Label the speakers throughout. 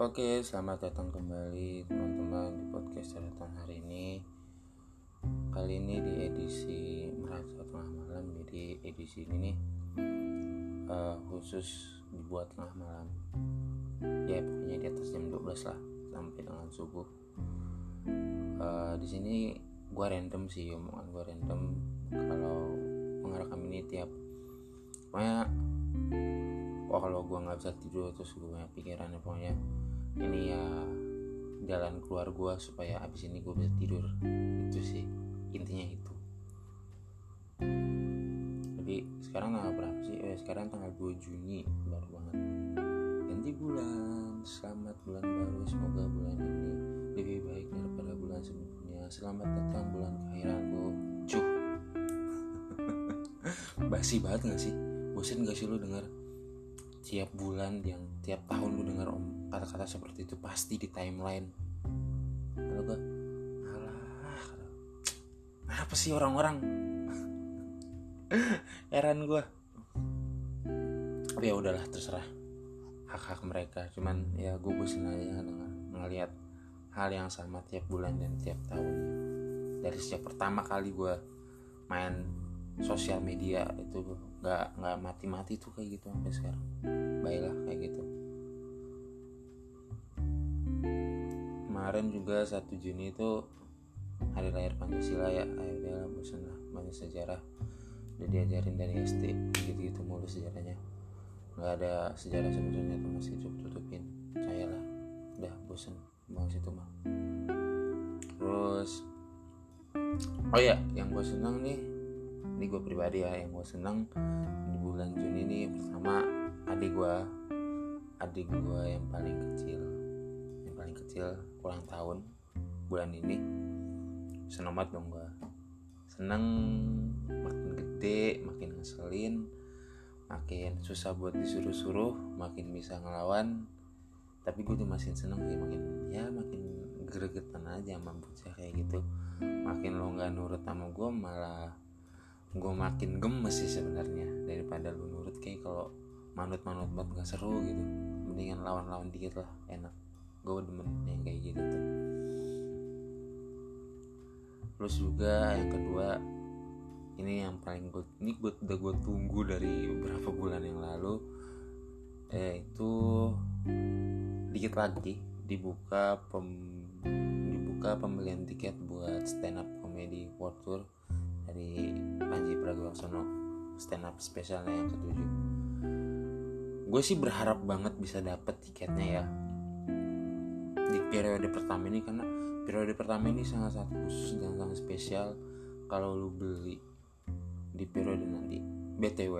Speaker 1: Oke, selamat datang kembali teman-teman di podcast catatan hari ini. Kali ini di edisi merasa tengah malam, jadi edisi ini nih uh, khusus dibuat tengah malam. Ya pokoknya di atas jam 12 lah sampai dengan subuh. Uh, di sini gue random sih omongan gue random kalau mengerekam ini tiap pokoknya wah kalau gue nggak bisa tidur terus gue banyak pikiran ya pokoknya ini ya jalan keluar gue supaya abis ini gue bisa tidur. Itu sih intinya itu. Jadi sekarang tanggal berapa sih? Eh sekarang tanggal 2 Juni baru banget. Ganti bulan selamat bulan baru semoga bulan ini lebih baik daripada bulan sebelumnya. Selamat datang bulan kehadiranku cuh basi banget gak sih? Bosan gak sih lu denger? Tiap bulan yang tiap tahun lu dengar om kata-kata seperti itu pasti di timeline. Lalu gue alah apa sih orang-orang? Heran gue tapi ya udahlah terserah hak-hak mereka. Cuman ya gue bosan aja dengan ngelihat hal yang sama tiap bulan dan tiap tahun. Dari sejak pertama kali gue main sosial media itu nggak nggak mati-mati tuh kayak gitu sampai sekarang. Baiklah kayak gitu kemarin juga satu Juni itu hari lahir Pancasila ya udah bosan lah banyak sejarah udah diajarin dari SD gitu gitu mulu sejarahnya. Nggak ada sejarah sebetulnya tuh masih cukup tutupin saya lah udah bosan mau situ mah. Terus oh ya yang gue senang nih ini gue pribadi ya yang gue seneng di bulan Juni ini pertama adik gue adik gue yang paling kecil yang paling kecil ulang tahun bulan ini. Seneng banget dong gue seneng makin gede makin ngeselin makin susah buat disuruh-suruh makin bisa ngelawan. Tapi gue tuh masih seneng sih makin ya makin gregetan aja sama bocah kayak gitu. Makin lo nggak nurut sama gue malah gue makin gemes sih sebenarnya daripada lu nurut. Kayak kalau manut-manut banget gak seru gitu. Mendingan lawan-lawan dikit lah enak gue demen yang kayak gitu tuh. Terus juga yang kedua ini yang paling gue ini gue udah gue tunggu dari beberapa bulan yang lalu eh itu dikit lagi dibuka pem, dibuka pembelian tiket buat stand up comedy world tour dari Panji Pragiwaksono stand up spesialnya yang ketujuh. Gue sih berharap banget bisa dapet tiketnya ya periode pertama ini karena periode pertama ini sangat sangat khusus dan sangat spesial kalau lu beli di periode nanti. Btw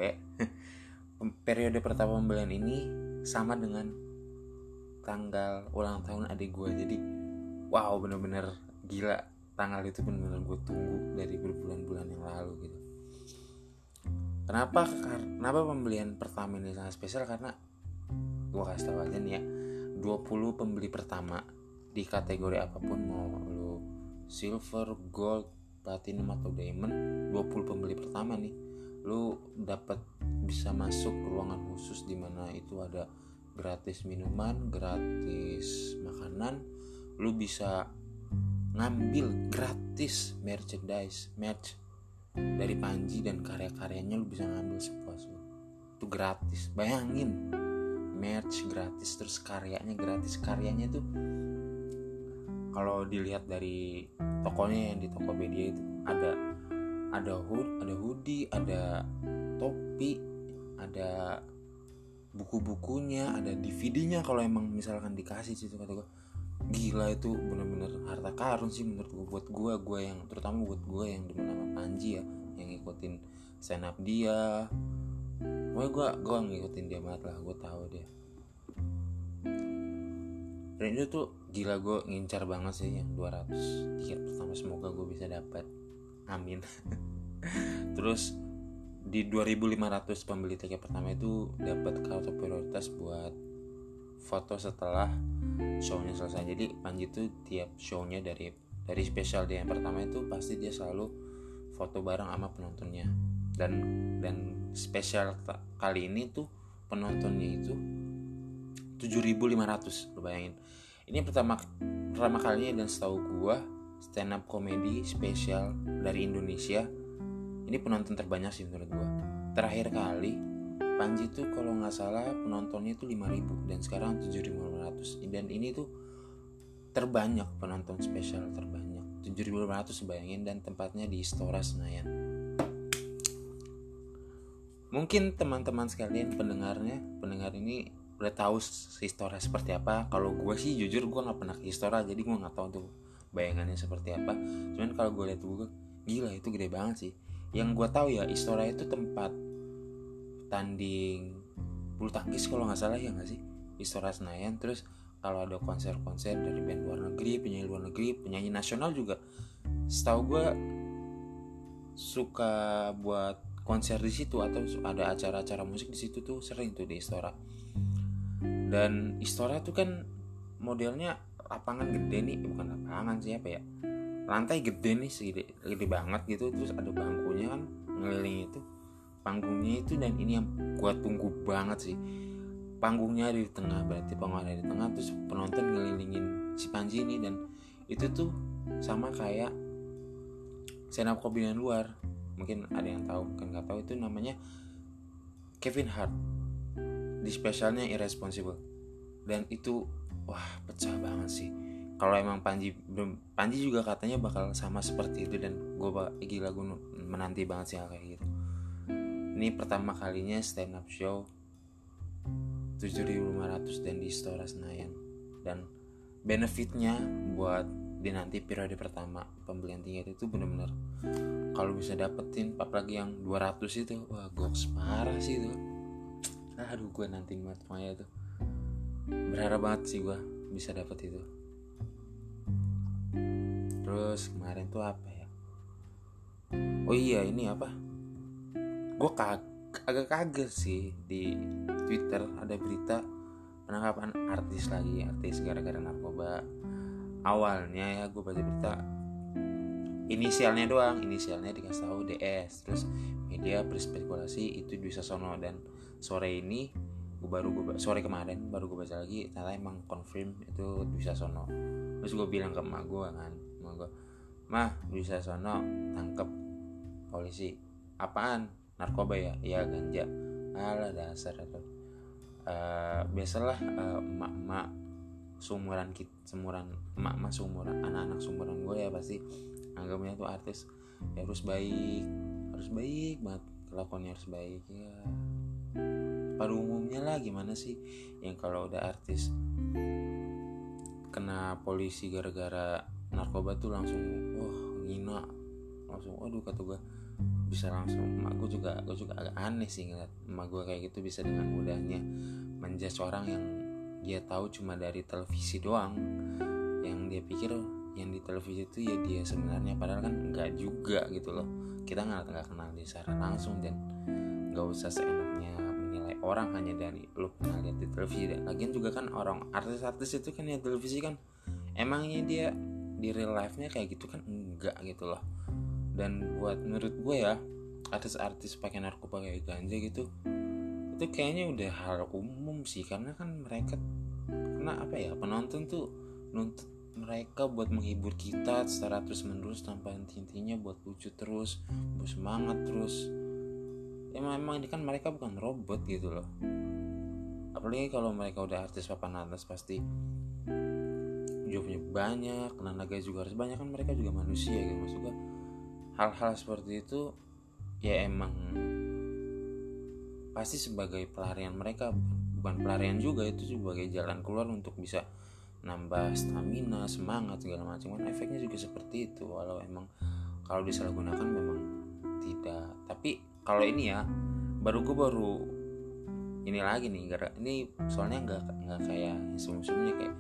Speaker 1: periode pertama pembelian ini sama dengan tanggal ulang tahun adik gue jadi wow bener-bener gila. Tanggal itu benar-benar gue tunggu dari berbulan-bulan yang lalu gitu. Kenapa kenapa pembelian pertama ini sangat spesial? Karena gue kasih tau aja nih ya 20 pembeli pertama di kategori apa pun mau lu silver, gold, platinum atau diamond 20 pembeli pertama nih lu dapat bisa masuk ruangan khusus di mana itu ada gratis minuman, gratis makanan, lu bisa ngambil gratis merchandise merch dari Panji dan karya-karyanya lu bisa ngambil sepuas lu itu gratis bayangin. Merch gratis terus karyanya gratis karyanya itu kalau dilihat dari tokonya yang di Tokopedia itu ada ada hood ada hoodie ada topi ada buku-bukunya ada DVD-nya kalau emang misalkan dikasih situ kata gue gila itu bener-bener harta karun sih menurut gue buat gue gue yang terutama buat gue yang demen sama Panji ya yang ngikutin stand up dia. Gue gue gue ngikutin dia banget lah gue tahu dia. Dan itu tuh gila gue ngincar banget sih yang 200 tiket pertama semoga gue bisa dapat amin. Terus di 2500 pembeli tiket pertama itu dapat kartu prioritas buat foto setelah shownya selesai. Jadi Panji tuh tiap shownya dari dari spesial dia yang pertama itu pasti dia selalu foto bareng sama penontonnya. Dan dan spesial kali ini tuh penontonnya itu 7500 lo bayangin ini pertama pertama kalinya dan setahu gua stand up comedy spesial dari Indonesia. Ini penonton terbanyak sih menurut gua. Terakhir kali Panji tuh kalau nggak salah penontonnya itu 5000 dan sekarang 7500 dan ini tuh terbanyak penonton spesial terbanyak. 7500 bayangin dan tempatnya di Istora Senayan. Mungkin teman-teman sekalian pendengarnya pendengar ini udah tahu Istora seperti apa. Kalau gue sih jujur gue nggak pernah ke Istora jadi gue nggak tahu tuh bayangannya seperti apa. Cuman kalau gue lihat gue gila itu gede banget sih. Yang gue tahu ya Istora itu tempat tanding bulu tangkis kalau nggak salah ya nggak sih? Istora Senayan. Terus kalau ada konser-konser dari band luar negeri penyanyi luar negeri penyanyi nasional juga. Setahu gue suka buat konser di situ atau ada acara-acara musik di situ tuh sering tuh di Istora dan Istora tuh kan modelnya lapangan gede nih bukan lapangan sih apa ya? Lantai gede nih segede gede banget gitu. Terus ada bangkunya kan ngeliling itu. Panggungnya itu dan ini yang gua tunggu banget sih. Panggungnya ada di tengah berarti panggung ada di tengah. Terus penonton ngelilingin si Panji ini dan itu tuh sama kayak stand up luar. Mungkin ada yang tahu mungkin nggak tahu itu namanya Kevin Hart di spesialnya Irresponsible. Dan itu wah pecah banget sih. Kalau emang Panji Panji juga katanya bakal sama seperti itu dan gue gila gue menanti banget sih kayak gitu. Ini pertama kalinya stand up show 7500 dan di Istora Senayan. Dan benefitnya buat di nanti periode pertama pembelian tiket itu bener-bener kalau bisa dapetin apalagi yang 200 itu wah goks parah sih itu aduh gue nanti banget pokoknya itu. Berharap banget sih gue bisa dapet itu. Terus kemarin tuh apa ya? Oh iya ini apa? Gue kag agak kaget sih di Twitter ada berita penangkapan artis lagi artis gara-gara narkoba. Awalnya ya gue baca berita inisialnya doang inisialnya dikasih tahu DS terus media berspekulasi itu bisa sono dan sore ini gue baru gue sore kemarin baru gue baca lagi ternyata emang confirm itu bisa sono terus gue bilang ke emak gue kan emak gue mah bisa sono tangkep polisi. Apaan? Narkoba ya? Iya ganja. Alah dasar itu uh, biasalah uh, emak-emak seumuran kita seumuran emak emak seumuran anak-anak seumuran gue ya pasti anggapnya tuh artis. Ya harus baik harus baik banget kelakuannya harus baik ya pada umumnya lah gimana sih yang kalau udah artis kena polisi gara-gara narkoba tuh langsung wah ngina. Langsung waduh kata gue bisa langsung emak gue juga gue juga agak aneh sih ngeliat emak gue kayak gitu bisa dengan mudahnya menjudge orang yang dia tahu cuma dari televisi doang. Yang dia pikir yang di televisi itu ya dia sebenarnya padahal kan nggak juga gitu loh. Kita nggak nggak kenal dia secara langsung dan nggak usah menilai orang hanya dari lo pernah lihat di televisi lagian juga kan orang artis-artis itu kan ya televisi kan emangnya dia di real life nya kayak gitu kan? Enggak gitu loh. Dan buat menurut gue ya artis-artis pakai narkoba kayak ganja gitu itu kayaknya udah hal umum sih. Karena kan mereka karena apa ya penonton tuh nuntut mereka buat menghibur kita secara terus menerus tanpa intinya buat lucu terus buat semangat terus emang emang ini kan mereka bukan robot gitu loh. Apalagi kalau mereka udah artis papan atas pasti jobnya banyak tenaga juga harus banyak. Kan mereka juga manusia gitu. Maksud gue hal-hal seperti itu ya emang pasti sebagai pelarian mereka bukan pelarian juga itu sebagai jalan keluar untuk bisa nambah stamina semangat segala macam. Kan efeknya juga seperti itu. Walau emang kalau disalahgunakan memang tidak. Tapi kalau ini ya baru gue baru ini lagi nih gara ini soalnya nggak nggak kayak sebelum-sebelumnya kayak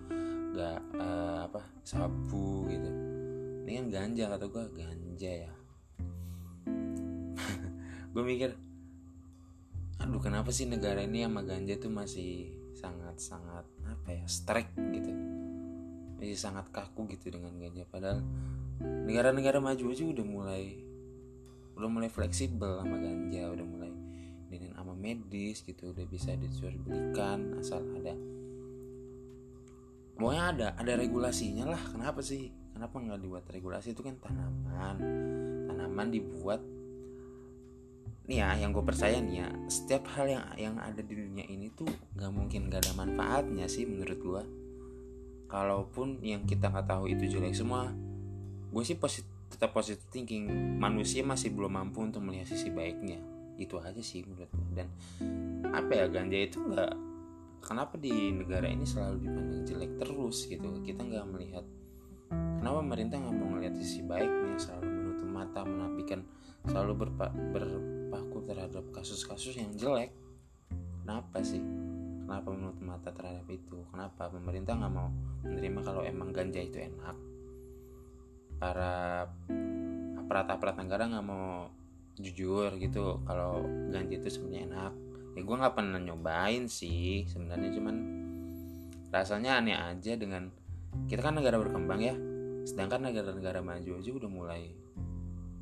Speaker 1: nggak uh, apa sabu gitu. Ini kan ganja kata gue ganja ya. Gue mikir aduh kenapa sih negara ini sama ganja tuh masih sangat sangat apa ya strike gitu? Masih sangat kaku gitu dengan ganja. Padahal negara-negara maju aja udah mulai udah mulai fleksibel sama ganja udah mulai dengan ama medis gitu udah bisa dijual belikan asal ada pokoknya ada ada regulasinya lah. Kenapa sih? Kenapa nggak dibuat regulasi? Itu kan tanaman. Tanaman dibuat nih ya yang gue percaya nih ya setiap hal yang yang ada di dunia ini tuh nggak mungkin gak ada manfaatnya sih menurut gue kalaupun yang kita nggak tahu itu jelek semua gue sih positif tetap positive thinking. Manusia masih belum mampu untuk melihat sisi baiknya. Itu aja sih menurut gue dan apa ya ganja itu nggak kenapa di negara ini selalu dipandang jelek terus gitu? Kita nggak melihat kenapa pemerintah nggak mau melihat sisi baiknya? Selalu menutup mata menapikan selalu berpa, berpaku terhadap kasus-kasus yang jelek. Kenapa sih? Kenapa menutup mata terhadap itu? Kenapa pemerintah nggak mau menerima kalau emang ganja itu enak para aparat-aparat negara nggak mau jujur gitu kalau ganja itu sebenarnya enak. Ya gue nggak pernah nyobain sih sebenarnya cuman rasanya aneh aja dengan kita kan negara berkembang ya sedangkan negara-negara maju aja udah mulai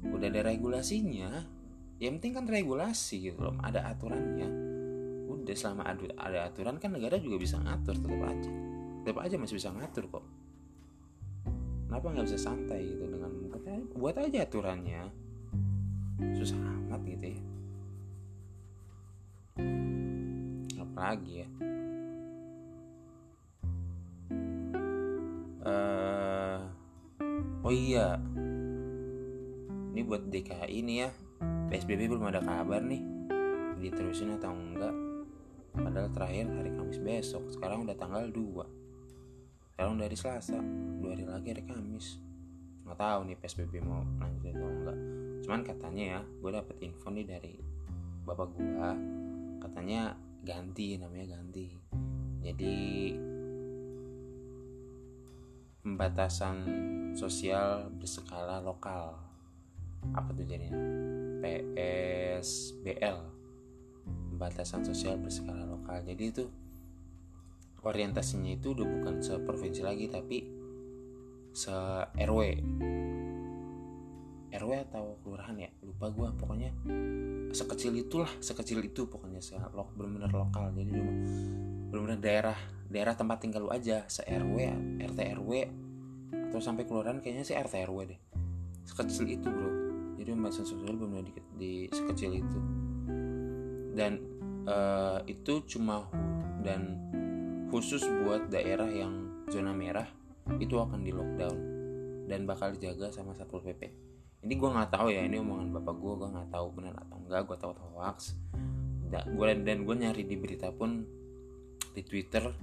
Speaker 1: udah ada regulasinya. Yang penting kan regulasi gitu loh ada aturannya. Udah selama ada aturan kan negara juga bisa ngatur tetap aja. Tetap aja masih bisa ngatur kok kenapa nggak bisa santai gitu dengan buat aja aturannya. Susah amat gitu ya. Apalagi ya. Uh, oh iya. Ini buat DKI ini ya. PSBB belum ada kabar nih. Diterusin atau enggak? Padahal terakhir hari Kamis besok. Sekarang udah tanggal 2 sekarang dari Selasa dua hari lagi hari Kamis. Nggak tahu nih PSBB mau lanjut atau enggak. Cuman katanya ya gue dapet info nih dari bapak gue katanya ganti namanya ganti. Jadi pembatasan sosial berskala lokal. Apa tuh jadinya? PSBL pembatasan sosial berskala lokal. Jadi itu orientasinya itu udah bukan seprovinsi lagi tapi se RW RW atau kelurahan ya? Lupa gue pokoknya sekecil itulah sekecil itu pokoknya se lo benar-benar lokal. Jadi benar-benar daerah daerah tempat tinggal lu aja se RW RT RW atau sampai kelurahan kayaknya sih RT RW deh. Sekecil itu bro. Jadi pembatasan sosial benar di, di sekecil itu. Dan uh, itu cuma dan khusus buat daerah yang zona merah itu akan di lockdown dan bakal dijaga sama satpol pp ini gue nggak tahu ya ini omongan bapak gue gue nggak tahu benar atau enggak gue tahu hoax. Gue dan gue nyari di berita pun di twitter.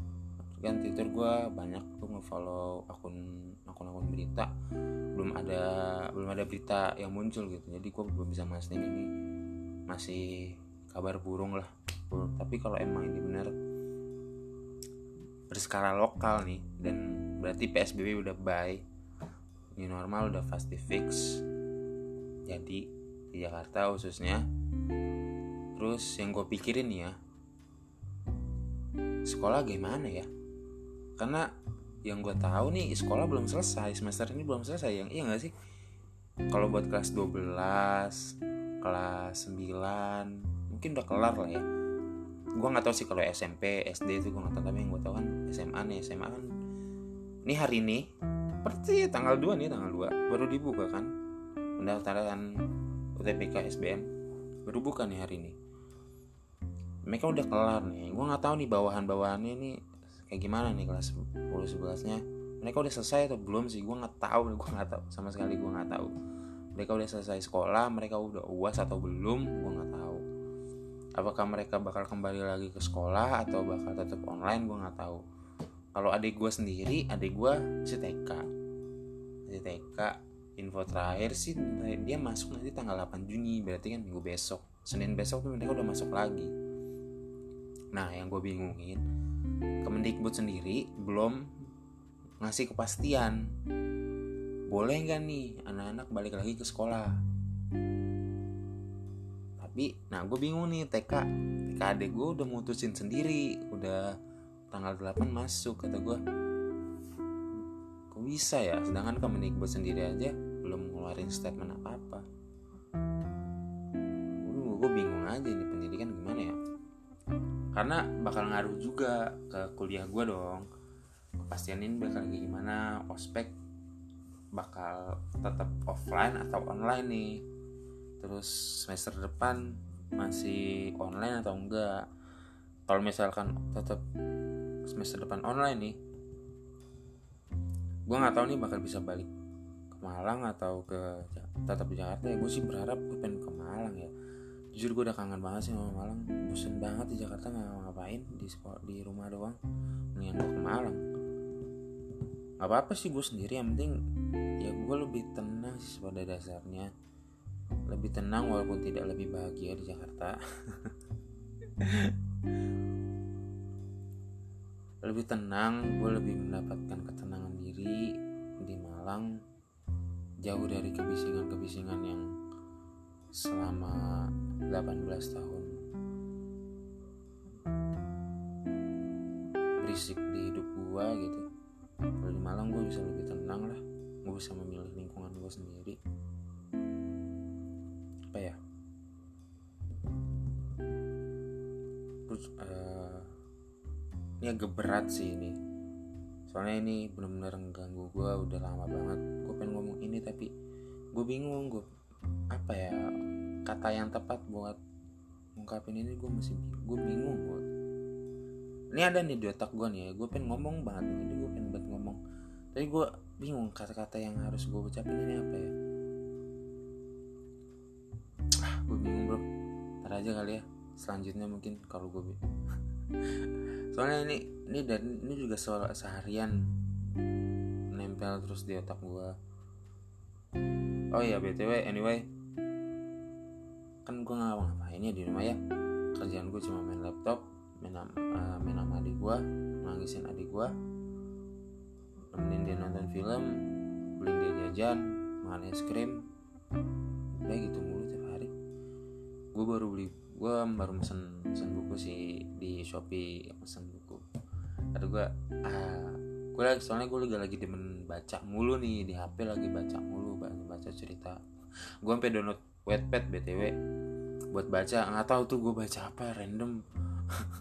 Speaker 1: Kan twitter gue banyak tuh ngefollow akun akun akun berita. Belum ada belum ada berita yang muncul gitu jadi gue belum bisa mastiin ini. Masih kabar burung lah. Tapi kalau emang ini benar berskala lokal nih. Dan berarti PSBB udah bye. New normal udah pasti fix. Jadi di Jakarta khususnya. Terus yang gue pikirin ya sekolah gimana ya? Karena yang gue tahu nih sekolah belum selesai semester ini belum selesai. Yang iya gak sih? Kalau buat kelas 12 kelas 9 mungkin udah kelar lah ya gue nggak tahu sih kalau SMP SD itu gue nggak tahu tapi yang gue tahu kan SMA nih SMA kan ini hari ini berarti tanggal 2 nih tanggal 2 baru dibuka kan pendaftaran UTBK SBM baru buka nih hari ini. Mereka udah kelar nih gue nggak tahu nih bawahan-bawahannya ini kayak gimana nih kelas 10 11 nya mereka udah selesai atau belum sih gue nggak tahu gue nggak tahu sama sekali gue nggak tahu. Mereka udah selesai sekolah mereka udah uas atau belum gue nggak tahu apakah mereka bakal kembali lagi ke sekolah atau bakal tetap online gue nggak tahu. Kalau adik gue sendiri adik gue si TK si TK info terakhir sih dia masuk nanti tanggal 8 Juni berarti kan minggu besok. Senin besok tuh mereka udah masuk lagi. Nah yang gue bingungin Kemendikbud sendiri belum ngasih kepastian. Boleh nggak nih anak-anak balik lagi ke sekolah tapi nah gue bingung nih TK TK adek gue udah mutusin sendiri. Udah tanggal 8 masuk kata gue kok bisa ya? Sedangkan Kemendikbud sendiri aja belum ngeluarin statement apa apa gue bingung aja nih pendidikan gimana ya? Karena bakal ngaruh juga ke kuliah gue dong. Kepastian ini bakal gimana ospek bakal tetap offline atau online nih terus semester depan masih online atau enggak? Kalau misalkan tetap semester depan online nih gue nggak tahu nih bakal bisa balik ke Malang atau ke tetap di Jakarta ya. Gue sih berharap gue pengen ke Malang ya. Jujur gue udah kangen banget sih sama Malang. Bosen banget di Jakarta nggak ngapain di sekolah di rumah doang. Mendingan gue ke Malang. Nggak apa apa sih gue sendiri yang penting ya gue lebih tenang sih pada dasarnya lebih tenang walaupun tidak lebih bahagia di Jakarta. Lebih tenang gue lebih mendapatkan ketenangan diri di Malang jauh dari kebisingan-kebisingan yang selama 18 tahun berisik di hidup gue gitu. Kalau di Malang gue bisa lebih tenang lah gue bisa memilih lingkungan gue sendiri apa ya? Terus uh, ini agak berat sih ini. Soalnya ini bener-bener mengganggu gue udah lama banget. Gue pengen ngomong ini tapi gue bingung gue apa ya kata yang tepat buat ngungkapin ini gue masih gue bingung gue ini ada nih di otak gue nih ya gue pengen ngomong banget ini gue pengen banget ngomong. Tapi gue bingung kata-kata yang harus gue ucapin ini apa ya aja kali ya. Selanjutnya mungkin kalau gue soalnya ini ini dan ini juga soal seharian nempel terus di otak gue oh iya btw anyway. Kan gue nggak ngapain ya di rumah ya. Kerjaan gue cuma main laptop main, uh, main sama adik gue nangisin adik gue nemenin dia nonton film beliin dia jajan makan es krim. Udah gitu mulu gue baru beli gue baru mesen mesen buku sih di shopee mesen buku. Kata gue ah gue lagi soalnya gue lagi lagi demen baca mulu nih di hp lagi baca mulu baca baca cerita. Gue sampai download wetpad btw buat baca. Nggak tahu tuh gue baca apa random.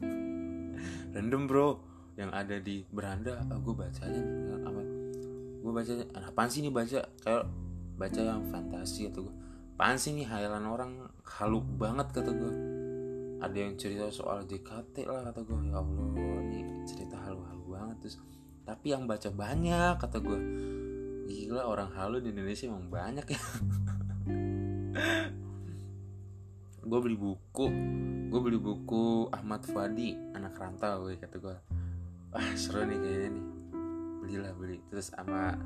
Speaker 1: Random bro. Yang ada di beranda ah, gue baca aja nih apa? Gue baca apaan sih nih baca? Kayak baca yang fantasi atau gue apaan sih nih hayalan orang halu banget kata gue ada yang cerita soal JKT lah kata gue ya Allah ini cerita halu-halu banget terus. Tapi yang baca banyak kata gue gila orang halu di Indonesia emang banyak ya. Gue beli buku. Gue beli buku Ahmad Fuadi anak rantau gue kata gue wah seru nih kayaknya nih. Belilah beli. Terus sama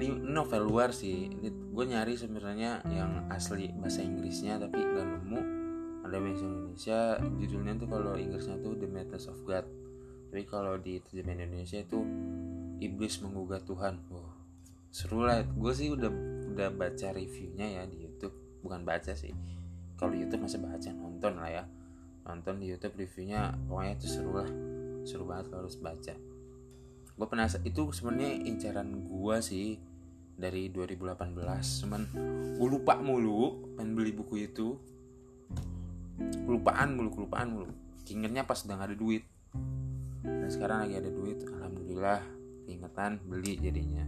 Speaker 1: ini novel luar sih. Ini gue nyari sebenarnya yang asli bahasa Inggrisnya tapi nggak nemu. Ada bahasa Indonesia judulnya tuh kalau Inggrisnya tuh The Matters of God. Tapi kalau di terjemahan Indonesia itu iblis menggugat Tuhan. Wow seru lah. Gue sih udah udah baca reviewnya ya di YouTube. Bukan baca sih. Kalau di YouTube masih baca nonton lah ya. Nonton di YouTube reviewnya pokoknya itu seru lah. Seru banget harus baca. Gue penasaran itu sebenarnya incaran gue sih dari 2018 cuman gue lupa mulu pengen beli buku itu. Kelupaan mulu kelupaan mulu. Ingetnya pas gak ada duit. Dan sekarang lagi ada duit alhamdulillah. Ingetan beli jadinya.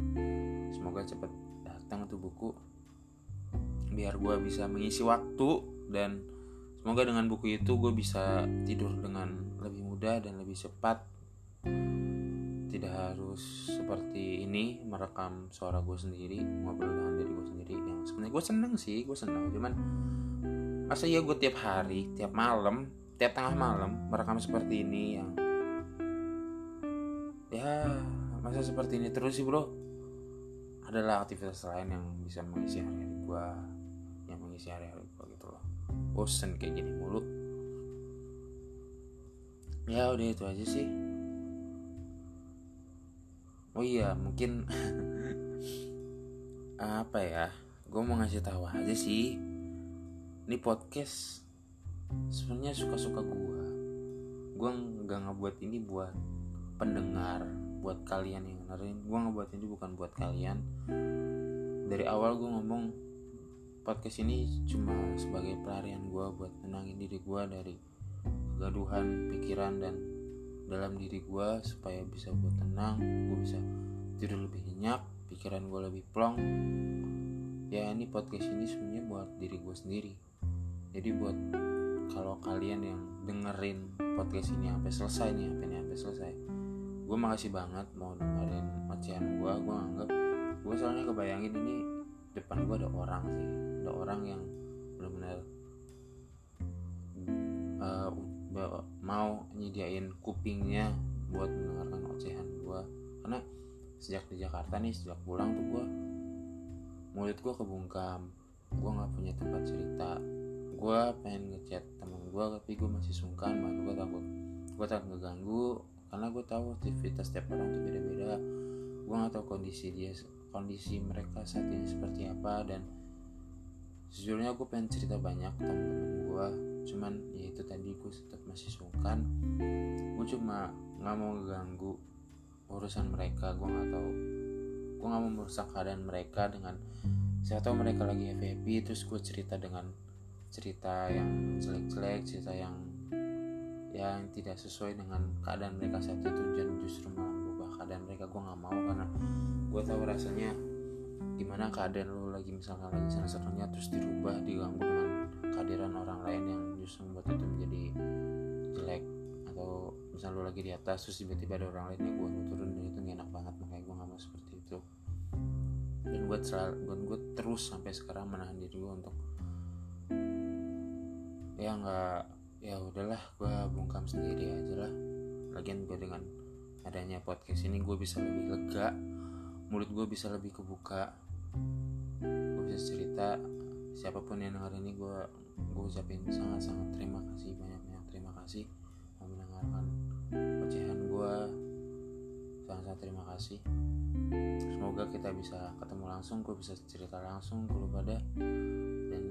Speaker 1: Semoga cepet datang tuh buku. Biar gue bisa mengisi waktu dan semoga dengan buku itu gue bisa tidur dengan lebih mudah dan lebih cepat tidak harus seperti ini merekam suara gue sendiri ngobrol dengan diri gue sendiri. Yang sebenarnya gue seneng sih gue seneng. Cuman masa ya gue tiap hari tiap malam tiap tengah malam merekam seperti ini yang ya masa seperti ini terus sih bro. Adalah aktivitas lain yang bisa mengisi hari-hari gue yang mengisi hari-hari gue gitu loh. Bosen kayak gini mulu. Ya udah itu aja sih oh iya mungkin apa ya? Gue mau ngasih tahu aja sih. Ini podcast sebenarnya suka-suka gue gue nggak ngebuat ini buat pendengar buat kalian yang dengerin. Gue ngebuat ini bukan buat kalian. Dari awal gue ngomong podcast ini cuma sebagai pelarian gue buat menangin diri gue dari kegaduhan pikiran dan dalam diri gue supaya bisa gue tenang gue bisa tidur lebih nyenyak pikiran gue lebih plong. Ya ini podcast ini sebenarnya buat diri gue sendiri. Jadi buat kalau kalian yang dengerin podcast ini sampai selesai nih sampai ini sampai selesai gue makasih banget mau dengerin ocehan gue gue anggap gue soalnya kebayangin ini depan gue ada orang sih ada orang yang benar-benar uh, mau nyediain kupingnya buat mendengarkan ocehan gue karena sejak di Jakarta nih sejak pulang tuh gue mulut gue kebungkam. Gue nggak punya tempat cerita. Gue pengen ngechat temen gue tapi gue masih sungkan banget gue takut. Gue takut ngeganggu karena gue tahu aktivitas setiap orang tuh beda-beda. Gue nggak tahu kondisi dia kondisi mereka saat ini seperti apa dan sejujurnya gue pengen cerita banyak temen-temen gue cuman ya itu tadi gue tetap masih sungkan. Gue cuma nggak mau ngeganggu urusan mereka. Gue nggak tahu. Gue nggak mau merusak keadaan mereka dengan saya tahu mereka lagi happy terus gue cerita dengan cerita yang jelek-jelek cerita yang yang tidak sesuai dengan keadaan mereka saat itu. Dan justru malah berubah keadaan mereka. Gue nggak mau karena gue tahu rasanya gimana keadaan lo lagi misalkan lagi senang-senangnya terus dirubah diganggu dengan kehadiran orang lain yang justru membuat itu menjadi jelek. Atau misalnya lo lagi di atas terus tiba-tiba ada orang lain yang gue turun dan itu gak enak banget makanya gue gak mau seperti itu. Dan gue selalu gue terus sampai sekarang menahan diri gue untuk ya nggak ya udahlah gue bungkam sendiri aja lah. Lagian gue dengan adanya podcast ini gue bisa lebih lega mulut gue bisa lebih kebuka gue bisa cerita siapa pun yang denger ini gue gue ucapin sangat sangat terima kasih banyak banyak terima kasih mau mendengarkan ocehan gue sangat sangat terima kasih. Semoga kita bisa ketemu langsung gue bisa cerita langsung ke lu pada dan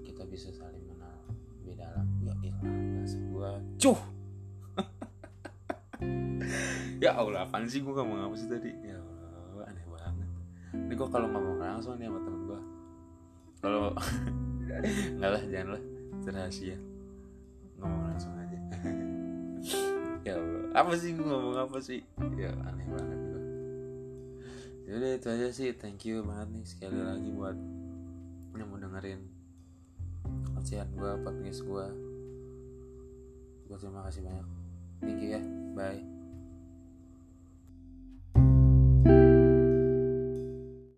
Speaker 1: kita bisa saling mengenal lebih dalam ya ilah bahasa gue cuh! Ya Allah apaan sih gue ngomong apa sih tadi? Ya ini gue kalau ngomong langsung nih sama temen gue kalau nggak lah jangan lah. Rahasia. Ngomong langsung aja. Ya Allah apa sih gue ngomong apa sih? Ya aneh banget gue jadi itu aja sih. Thank you banget nih sekali lagi buat yang mau dengerin ocehan gue podcast gue gue terima kasih banyak. Thank you ya. Bye